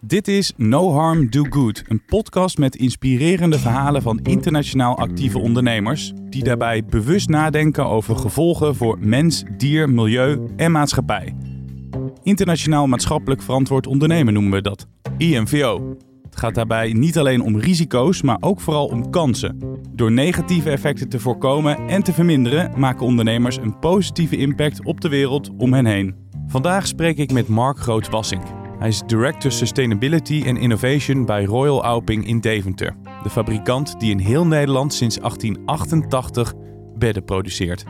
Dit is No Harm Do Good, een podcast met inspirerende verhalen van internationaal actieve ondernemers die daarbij bewust nadenken over gevolgen voor mens, dier, milieu en maatschappij. Internationaal maatschappelijk verantwoord ondernemen noemen we dat, IMVO. Het gaat daarbij niet alleen om risico's, maar ook vooral om kansen. Door negatieve effecten te voorkomen en te verminderen, maken ondernemers een positieve impact op de wereld om hen heen. Vandaag spreek ik met Mark Groots-Bassink. Hij is Director Sustainability and Innovation bij Royal Auping in Deventer. De fabrikant die in heel Nederland sinds 1888 bedden produceert.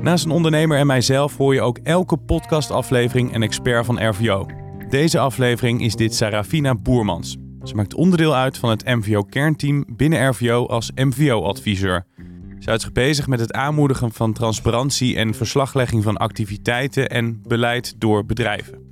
Naast een ondernemer en mijzelf hoor je ook elke podcastaflevering een expert van RVO. Deze aflevering is dit Sarafina Boermans. Ze maakt onderdeel uit van het MVO-kernteam binnen RVO als MVO-adviseur. Ze houdt zich bezig met het aanmoedigen van transparantie en verslaglegging van activiteiten en beleid door bedrijven.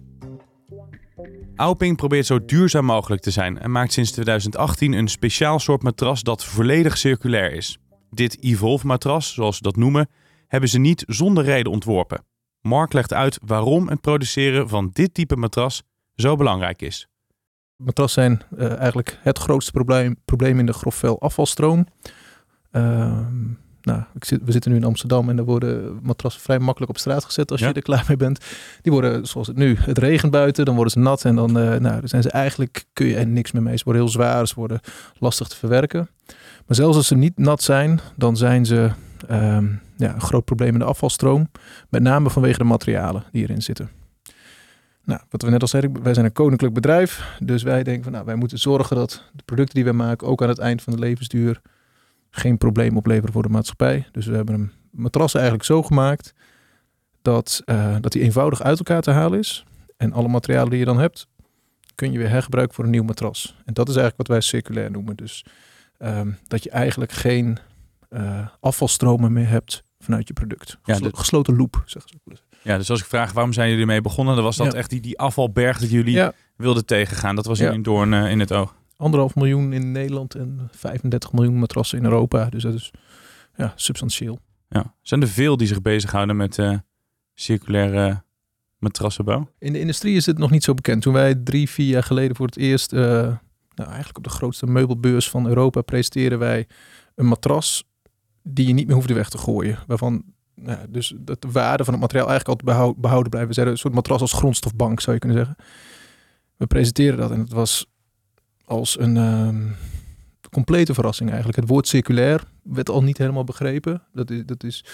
Auping probeert zo duurzaam mogelijk te zijn en maakt sinds 2018 een speciaal soort matras dat volledig circulair is. Dit Evolve-matras, zoals ze dat noemen, hebben ze niet zonder reden ontworpen. Mark legt uit waarom het produceren van dit type matras zo belangrijk is. Matrassen zijn uh, eigenlijk het grootste probleem, probleem in de grofvel afvalstroom. Uh, nou, ik zit, we zitten nu in Amsterdam en daar worden matrassen vrij makkelijk op straat gezet als je er klaar mee bent. Die worden zoals het nu, het regent buiten, dan worden ze nat en dan, uh, nou, dan zijn ze eigenlijk, kun je er niks meer mee. Ze worden heel zwaar, ze worden lastig te verwerken. Maar zelfs als ze niet nat zijn, dan zijn ze um, ja, een groot probleem in de afvalstroom. Met name vanwege de materialen die erin zitten. Nou, wat we net al zeiden, wij zijn een koninklijk bedrijf. Dus wij denken van nou, wij moeten zorgen dat de producten die wij maken ook aan het eind van de levensduur geen probleem opleveren voor de maatschappij. Dus we hebben een matras eigenlijk zo gemaakt dat, uh, dat die eenvoudig uit elkaar te halen is. En alle materialen die je dan hebt, kun je weer hergebruiken voor een nieuw matras. En dat is eigenlijk wat wij circulair noemen. Dus um, dat je eigenlijk geen uh, afvalstromen meer hebt vanuit je product. Geslo ja, de... Gesloten loop, zeggen ze. Ja, dus als ik vraag waarom zijn jullie mee begonnen, dan was dat ja. echt die, die afvalberg dat jullie ja. wilden tegengaan. Dat was ja. een doorn uh, in het oog. Anderhalf miljoen in Nederland en 35 miljoen matrassen in Europa. Dus dat is ja, substantieel. Ja. Zijn er veel die zich bezighouden met uh, circulaire matrassenbouw? In de industrie is het nog niet zo bekend. Toen wij drie, vier jaar geleden voor het eerst, uh, nou eigenlijk op de grootste meubelbeurs van Europa, presenteerden wij een matras die je niet meer hoefde weg te gooien. Waarvan dus dat de waarde van het materiaal eigenlijk altijd behoud, behouden blijven. We zeiden een soort matras als grondstofbank, zou je kunnen zeggen. We presenteren dat en het was als een um, complete verrassing eigenlijk. Het woord circulair werd al niet helemaal begrepen. Dat is, dat is,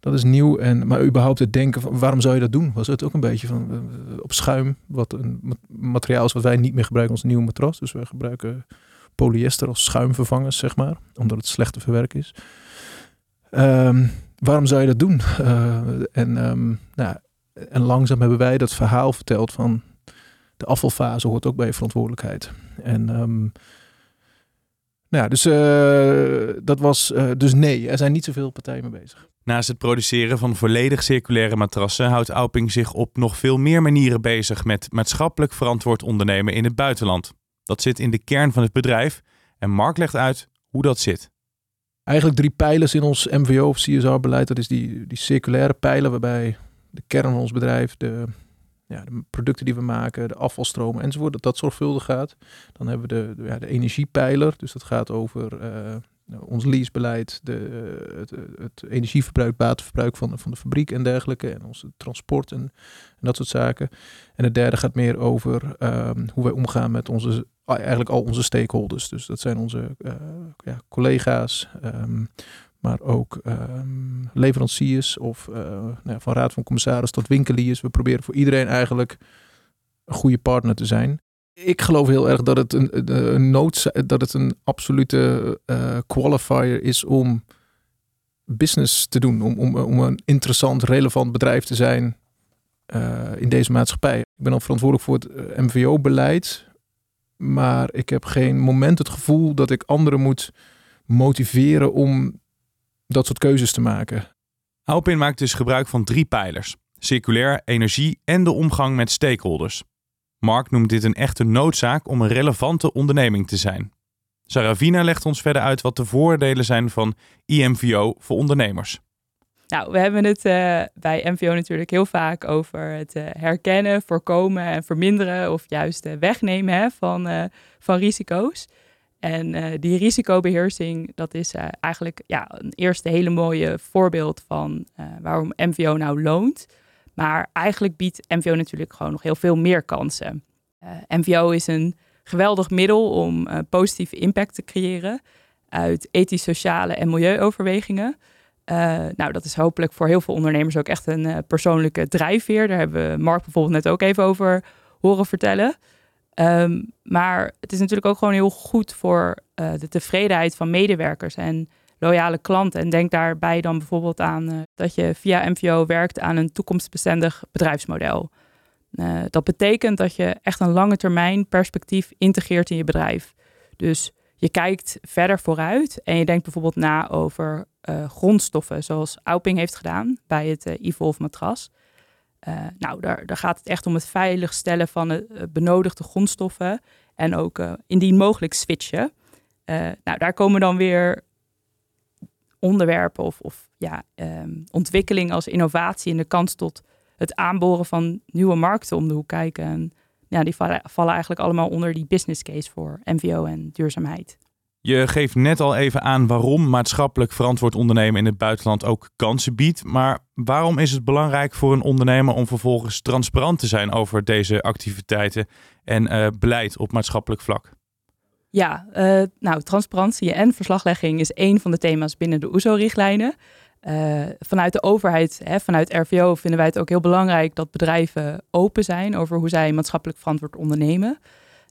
dat is nieuw. En, maar überhaupt het denken van waarom zou je dat doen? Was het ook een beetje van op schuim. Wat een materiaal is wat wij niet meer gebruiken als nieuwe matras. Dus wij gebruiken polyester als schuimvervangers, zeg maar. Omdat het slecht te verwerken is. Um, waarom zou je dat doen? Uh, en, um, nou, en langzaam hebben wij dat verhaal verteld van de afvalfase hoort ook bij je verantwoordelijkheid. En um, nou ja, dus uh, dat was uh, dus nee, er zijn niet zoveel partijen mee bezig. Naast het produceren van volledig circulaire matrassen houdt Auping zich op nog veel meer manieren bezig met maatschappelijk verantwoord ondernemen in het buitenland. Dat zit in de kern van het bedrijf en Mark legt uit hoe dat zit eigenlijk drie pijlers in ons MVO of CSR-beleid. Dat is die, die circulaire pijler, waarbij de kern van ons bedrijf, de, ja, de producten die we maken, de afvalstromen enzovoort, dat dat zorgvuldig gaat. Dan hebben we de, ja, de energiepijler, dus dat gaat over uh, ons leasebeleid, de, het, het, energieverbruik, waterverbruik van, van de fabriek en dergelijke, en ons transport en, dat soort zaken. En het derde gaat meer over um, hoe wij omgaan met onze eigenlijk al onze stakeholders. Dus dat zijn onze uh, ja, collega's, um, maar ook um, leveranciers of uh, nou, van raad van commissaris tot winkeliers. We proberen voor iedereen eigenlijk een goede partner te zijn. Ik geloof heel erg dat het een, een nood, dat het een absolute uh, qualifier is om business te doen, om, om, om een interessant, relevant bedrijf te zijn in deze maatschappij. Ik ben al verantwoordelijk voor het MVO-beleid maar ik heb geen moment het gevoel dat ik anderen moet motiveren om dat soort keuzes te maken. Alpin maakt dus gebruik van drie pijlers: circulair, energie en de omgang met stakeholders. Mark noemt dit een echte noodzaak om een relevante onderneming te zijn. Saravina legt ons verder uit wat de voordelen zijn van IMVO voor ondernemers. Nou, we hebben het uh, bij MVO natuurlijk heel vaak over het uh, herkennen, voorkomen en verminderen of juist uh, wegnemen hè, van, van risico's. En die risicobeheersing, dat is eigenlijk ja, een eerste hele mooie voorbeeld van waarom MVO nou loont. Maar eigenlijk biedt MVO natuurlijk gewoon nog heel veel meer kansen. MVO is een geweldig middel om positieve impact te creëren uit ethisch, sociale en milieuoverwegingen. Nou, dat is hopelijk voor heel veel ondernemers ook echt een persoonlijke drijfveer. Daar hebben we Mark bijvoorbeeld net ook even over horen vertellen. Um, maar het is natuurlijk ook gewoon heel goed voor uh, de tevredenheid van medewerkers en loyale klanten. En denk daarbij dan bijvoorbeeld aan dat je via MVO werkt aan een toekomstbestendig bedrijfsmodel. dat betekent dat je echt een lange termijn perspectief integreert in je bedrijf. Dus je kijkt verder vooruit en je denkt bijvoorbeeld na over grondstoffen, zoals Auping heeft gedaan bij het Evolve matras. Uh, nou, daar, daar gaat het echt om het veilig stellen van de benodigde grondstoffen en ook indien mogelijk switchen. nou, daar komen dan weer onderwerpen of, of ja, um, ontwikkeling als innovatie en de kans tot het aanboren van nieuwe markten om de hoek kijken. En ja, die vallen, vallen eigenlijk allemaal onder die business case voor MVO en duurzaamheid. Je geeft net al even aan waarom maatschappelijk verantwoord ondernemen in het buitenland ook kansen biedt. Maar waarom is het belangrijk voor een ondernemer om vervolgens transparant te zijn over deze activiteiten en uh, beleid op maatschappelijk vlak? Ja, uh, nou, transparantie en verslaglegging is één van de thema's binnen de OESO-richtlijnen. Uh, vanuit de overheid, hè, vanuit RVO, vinden wij het ook heel belangrijk dat bedrijven open zijn over hoe zij maatschappelijk verantwoord ondernemen.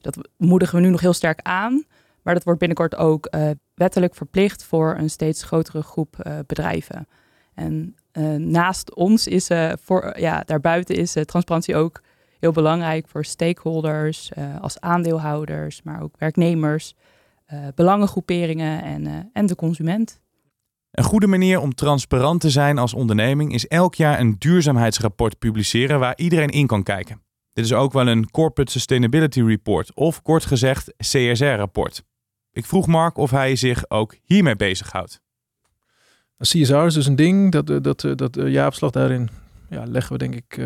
Dat moedigen we nu nog heel sterk aan. Maar dat wordt binnenkort ook uh, wettelijk verplicht voor een steeds grotere groep uh, bedrijven. En uh, naast ons is, voor, ja, daarbuiten is transparantie ook heel belangrijk voor stakeholders, als aandeelhouders, maar ook werknemers, belangengroeperingen en, en de consument. Een goede manier om transparant te zijn als onderneming is elk jaar een duurzaamheidsrapport publiceren waar iedereen in kan kijken. Dit is ook wel een Corporate Sustainability Report of kort gezegd CSR-rapport. Ik vroeg Mark of hij zich ook hiermee bezighoudt. CSR is dus een ding, dat, eh, dat, eh, dat, dat jaarverslag daarin ja, leggen we denk ik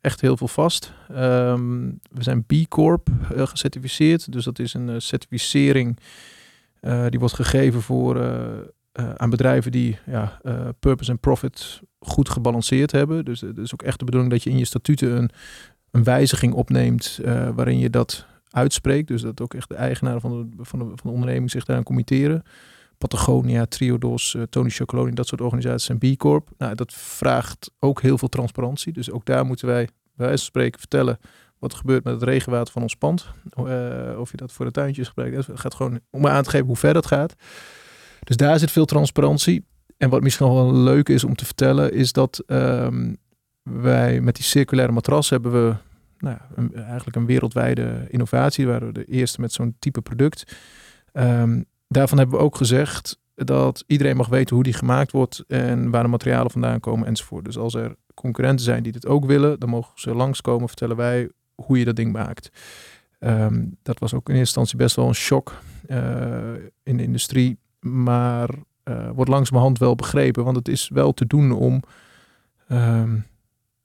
echt heel veel vast. Um, we zijn B Corp gecertificeerd, dus dat is een certificering die wordt gegeven voor, aan bedrijven die ja, purpose en profit goed gebalanceerd hebben. Dus het is ook echt de bedoeling dat je in je statuten een, een wijziging opneemt waarin je dat uitspreekt. Dus dat ook echt de eigenaren van de, van de, van de onderneming zich daaraan committeren. Patagonia, Triodos, uh, Tony Chocoloni, dat soort organisaties en B Corp. Nou, dat vraagt ook heel veel transparantie. Dus ook daar moeten wij bij wijze van spreken vertellen wat er gebeurt met het regenwater van ons pand. Uh, of je dat voor de tuintjes gebruikt. Het gaat gewoon om aan te geven hoe ver dat gaat. Dus daar zit veel transparantie. En wat misschien wel leuk is om te vertellen, is dat um, wij met die circulaire matras hebben we nou, eigenlijk een wereldwijde innovatie. We waren de eerste met zo'n type product. Um, daarvan hebben we ook gezegd dat iedereen mag weten hoe die gemaakt wordt en waar de materialen vandaan komen enzovoort. Dus als er concurrenten zijn die dit ook willen, dan mogen ze langskomen, vertellen wij hoe je dat ding maakt. Um, dat was ook in eerste instantie best wel een shock uh, in de industrie, maar uh, wordt langzamerhand wel begrepen, want het is wel te doen om um,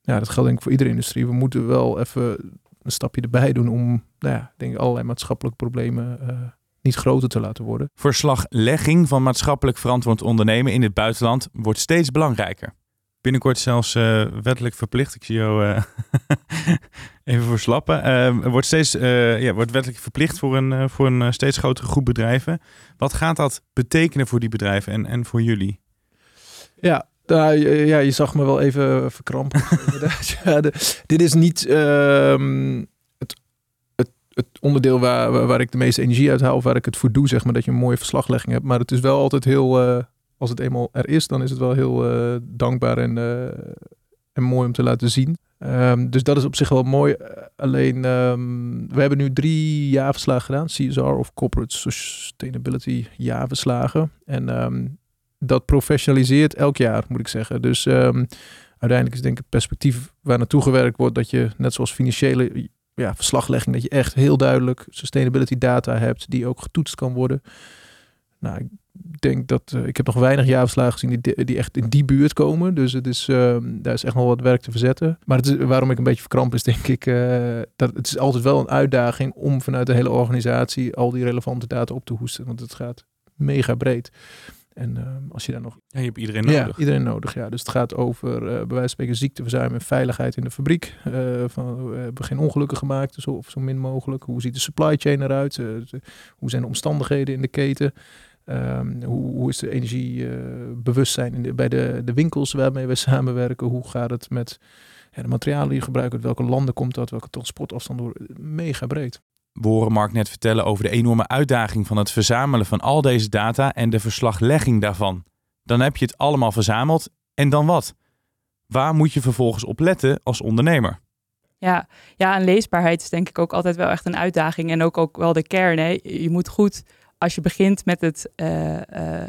ja, dat geldt denk ik voor iedere industrie. We moeten wel even een stapje erbij doen om, nou ja, denk ik, allerlei maatschappelijke problemen uh, niet groter te laten worden. Verslaglegging van maatschappelijk verantwoord ondernemen in het buitenland wordt steeds belangrijker. Binnenkort zelfs uh, wettelijk verplicht. Ik zie jou uh, even verslappen. Wordt, steeds, ja, wordt wettelijk verplicht voor een, voor een steeds grotere groep bedrijven. Wat gaat dat betekenen voor die bedrijven en, en voor jullie? Ja, nou, ja, je zag me wel even verkrampen. ja, dit is niet um, het, het, het, onderdeel waar, waar ik de meeste energie uit haal, of waar ik het voor doe, zeg maar, dat je een mooie verslaglegging hebt. Maar het is wel altijd heel, uh, als het eenmaal er is, dan is het wel heel uh, dankbaar en, uh, en mooi om te laten zien. Um, dus dat is op zich wel mooi. Alleen, um, we hebben nu drie jaarverslagen gedaan. CSR of Corporate Sustainability jaarverslagen. En dat professionaliseert elk jaar, moet ik zeggen. Dus um, uiteindelijk is denk ik het perspectief waar naartoe gewerkt wordt dat je, net zoals financiële ja, verslaglegging, dat je echt heel duidelijk sustainability data hebt die ook getoetst kan worden. Nou, denk dat uh, ik heb nog weinig jaarverslagen gezien die, die echt in die buurt komen. Dus het is, uh, daar is echt nog wat werk te verzetten. Maar het is, waarom ik een beetje verkramp is, denk ik, uh, dat het is altijd wel een uitdaging om vanuit de hele organisatie al die relevante data op te hoesten. Want het gaat mega breed. En uh, als je daar nog. Ja, je hebt iedereen nodig. Ja, iedereen nodig. Ja. Dus het gaat over uh, bij wijze van spreken ziekteverzuim en veiligheid in de fabriek. Uh, van, we hebben geen ongelukken gemaakt, zo, of zo min mogelijk. Hoe ziet de supply chain eruit? hoe zijn de omstandigheden in de keten? Um, hoe, hoe, is de energiebewustzijn de, bij de, de winkels waarmee we samenwerken? Hoe gaat het met ja, de materialen die je gebruikt? Uit welke landen komt dat? Welke transportafstand? Door? Mega breed. We horen Mark net vertellen over de enorme uitdaging van het verzamelen van al deze data en de verslaglegging daarvan. Dan heb je het allemaal verzameld en dan wat? Waar moet je vervolgens op letten als ondernemer? Ja, ja, en leesbaarheid is denk ik ook altijd wel echt een uitdaging en ook, ook wel de kern. Je moet goed, als je begint met, het, uh, uh,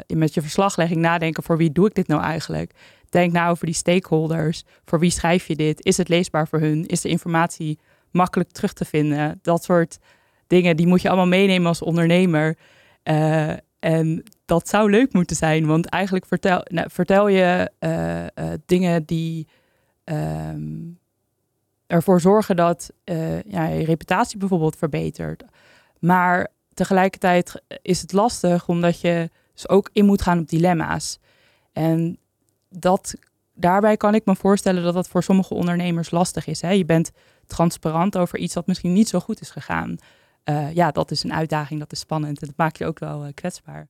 met je verslaglegging, nadenken voor wie doe ik dit nou eigenlijk? Denk na over die stakeholders. Voor wie schrijf je dit? Is het leesbaar voor hun? Is de informatie makkelijk terug te vinden? Dat soort dingen, die moet je allemaal meenemen als ondernemer. Uh, en dat zou leuk moeten zijn, want eigenlijk vertel, nou, vertel je uh, uh, dingen die um, ervoor zorgen dat ja, je reputatie bijvoorbeeld verbetert. Maar tegelijkertijd is het lastig omdat je dus ook in moet gaan op dilemma's. En dat, daarbij kan ik me voorstellen dat dat voor sommige ondernemers lastig is. Hè? Je bent transparant over iets wat misschien niet zo goed is gegaan uh, ja, dat is een uitdaging, dat is spannend en dat maakt je ook wel uh, kwetsbaar.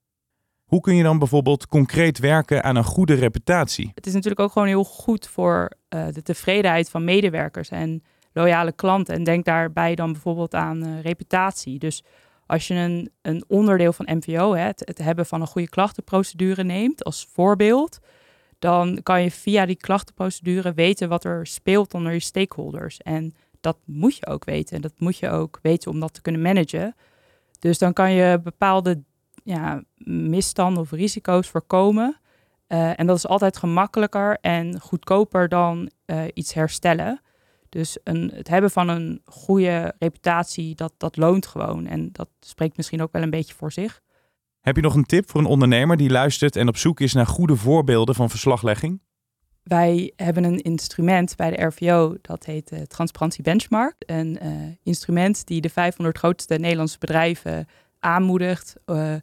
Hoe kun je dan bijvoorbeeld concreet werken aan een goede reputatie? Het is natuurlijk ook gewoon heel goed voor uh, de tevredenheid van medewerkers en loyale klanten. En denk daarbij dan bijvoorbeeld aan reputatie. Dus als je een, een onderdeel van MVO, hè, het, het hebben van een goede klachtenprocedure neemt als voorbeeld, dan kan je via die klachtenprocedure weten wat er speelt onder je stakeholders. En dat moet je ook weten. Dat moet je ook weten om dat te kunnen managen. Dus dan kan je bepaalde ja, misstanden of risico's voorkomen. Uh, en dat is altijd gemakkelijker en goedkoper dan uh, iets herstellen. Dus een, het hebben van een goede reputatie, dat, dat loont gewoon. En dat spreekt misschien ook wel een beetje voor zich. Heb je nog een tip voor een ondernemer die luistert en op zoek is naar goede voorbeelden van verslaglegging? Wij hebben een instrument bij de RVO, dat heet uh, Transparantie Benchmark. Een uh, instrument die de 500 grootste Nederlandse bedrijven aanmoedigt uh,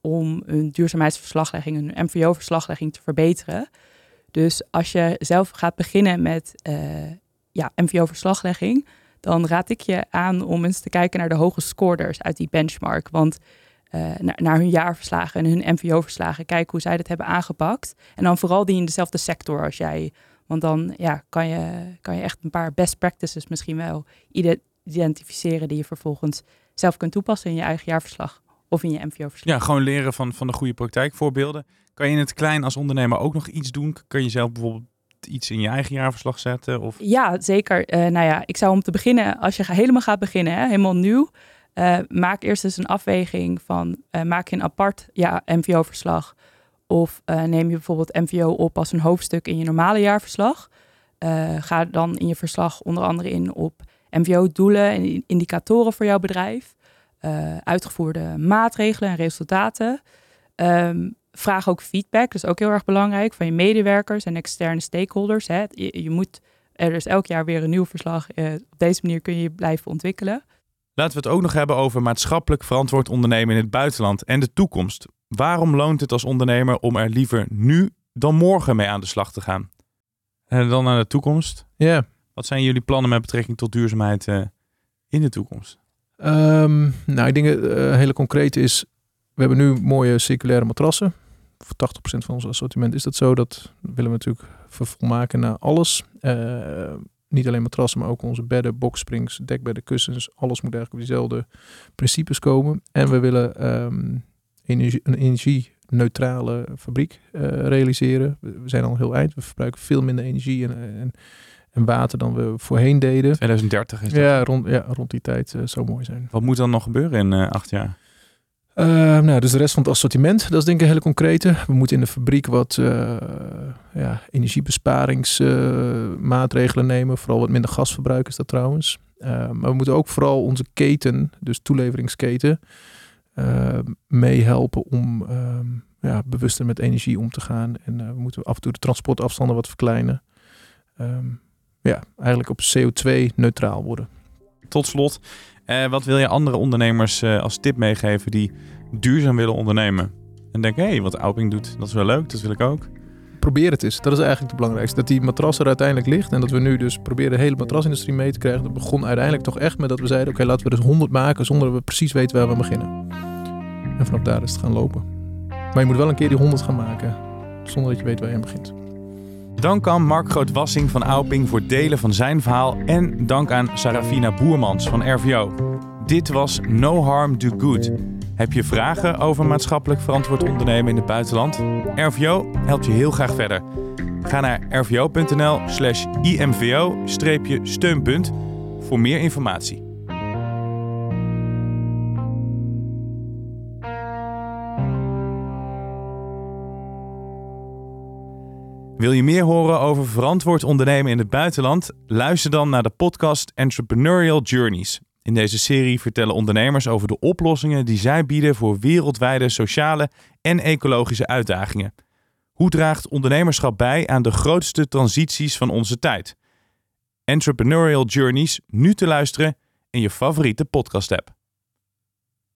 om hun duurzaamheidsverslaglegging, hun MVO-verslaglegging te verbeteren. Dus als je zelf gaat beginnen met ja, MVO-verslaglegging, dan raad ik je aan om eens te kijken naar de hoge scorers uit die benchmark. Want naar, naar, hun jaarverslagen en hun MVO-verslagen. Kijken hoe zij dat hebben aangepakt. En dan vooral die in dezelfde sector als jij. Want dan ja, kan, je, kan je echt een paar best practices misschien wel identificeren die je vervolgens zelf kunt toepassen in je eigen jaarverslag of in je MVO-verslag. Ja, gewoon leren van, van de goede praktijkvoorbeelden. Kan je in het klein als ondernemer ook nog iets doen? Kan je zelf bijvoorbeeld iets in je eigen jaarverslag zetten? Of? Ja, zeker. Uh, nou ja, ik zou om te beginnen, als je helemaal gaat beginnen, hè, helemaal nieuw, uh, maak eerst eens een afweging van uh, maak je een apart ja, MVO-verslag of uh, neem je bijvoorbeeld MVO op als een hoofdstuk in je normale jaarverslag. ga dan in je verslag onder andere in op MVO-doelen en indicatoren voor jouw bedrijf, uitgevoerde maatregelen en resultaten. Um, vraag ook feedback, dat is ook heel erg belangrijk, van je medewerkers en externe stakeholders. Hè. Je, moet, er is elk jaar weer een nieuw verslag. op deze manier kun je je blijven ontwikkelen. Laten we het ook nog hebben over maatschappelijk verantwoord ondernemen in het buitenland en de toekomst. Waarom loont het als ondernemer om er liever nu dan morgen mee aan de slag te gaan? En dan naar de toekomst. Ja. Wat zijn jullie plannen met betrekking tot duurzaamheid uh, in de toekomst? Um, nou, ik denk het uh, hele concreet is, we hebben nu mooie circulaire matrassen. Voor 80% van ons assortiment is dat zo. Dat willen we natuurlijk vervolmaken naar alles. Uh, niet alleen matrassen, maar ook onze bedden, boxsprings, dekbedden, kussens. Alles moet eigenlijk op diezelfde principes komen. En we willen um, energie, een energie-neutrale fabriek uh, realiseren. We zijn al heel eind. We verbruiken veel minder energie en, en, en, water dan we voorheen deden. 2030 is dat? Ja, rond, ja, rond die tijd uh, zou mooi zijn. Wat moet dan nog gebeuren in uh, acht jaar? Uh, nou, dus de rest van het assortiment, dat is denk ik een hele concrete. We moeten in de fabriek wat uh, ja, energiebesparingsmaatregelen nemen. Vooral wat minder gasverbruik is dat trouwens. maar we moeten ook vooral onze keten, dus toeleveringsketen, meehelpen om ja, bewuster met energie om te gaan. En we moeten af en toe de transportafstanden wat verkleinen. Ehm, ja, eigenlijk op CO2-neutraal worden. Tot slot, wat wil je andere ondernemers als tip meegeven die duurzaam willen ondernemen? En denken, hé, hey, wat Auping doet, dat is wel leuk, dat wil ik ook probeer het eens. Dat is eigenlijk het belangrijkste. Dat die matras er uiteindelijk ligt. En dat we nu dus proberen de hele matrasindustrie mee te krijgen. Dat begon uiteindelijk toch echt met dat we zeiden... oké, laten we dus 100 maken zonder dat we precies weten waar we beginnen. En vanaf daar is het gaan lopen. Maar je moet wel een keer die 100 gaan maken. Zonder dat je weet waar je aan begint. Dank aan Mark Groot-Wassing van Auping voor delen van zijn verhaal. En dank aan Sarafina Boermans van RVO. Dit was No Harm Do Good. Heb je vragen over maatschappelijk verantwoord ondernemen in het buitenland? RVO helpt je heel graag verder. Ga naar rvo.nl/slash imvo-steunpunt voor meer informatie. Wil je meer horen over verantwoord ondernemen in het buitenland? Luister dan naar de podcast Entrepreneurial Journeys. In deze serie vertellen ondernemers over de oplossingen die zij bieden voor wereldwijde sociale en ecologische uitdagingen. Hoe draagt ondernemerschap bij aan de grootste transities van onze tijd? Entrepreneurial Journeys nu te luisteren in je favoriete podcast-app.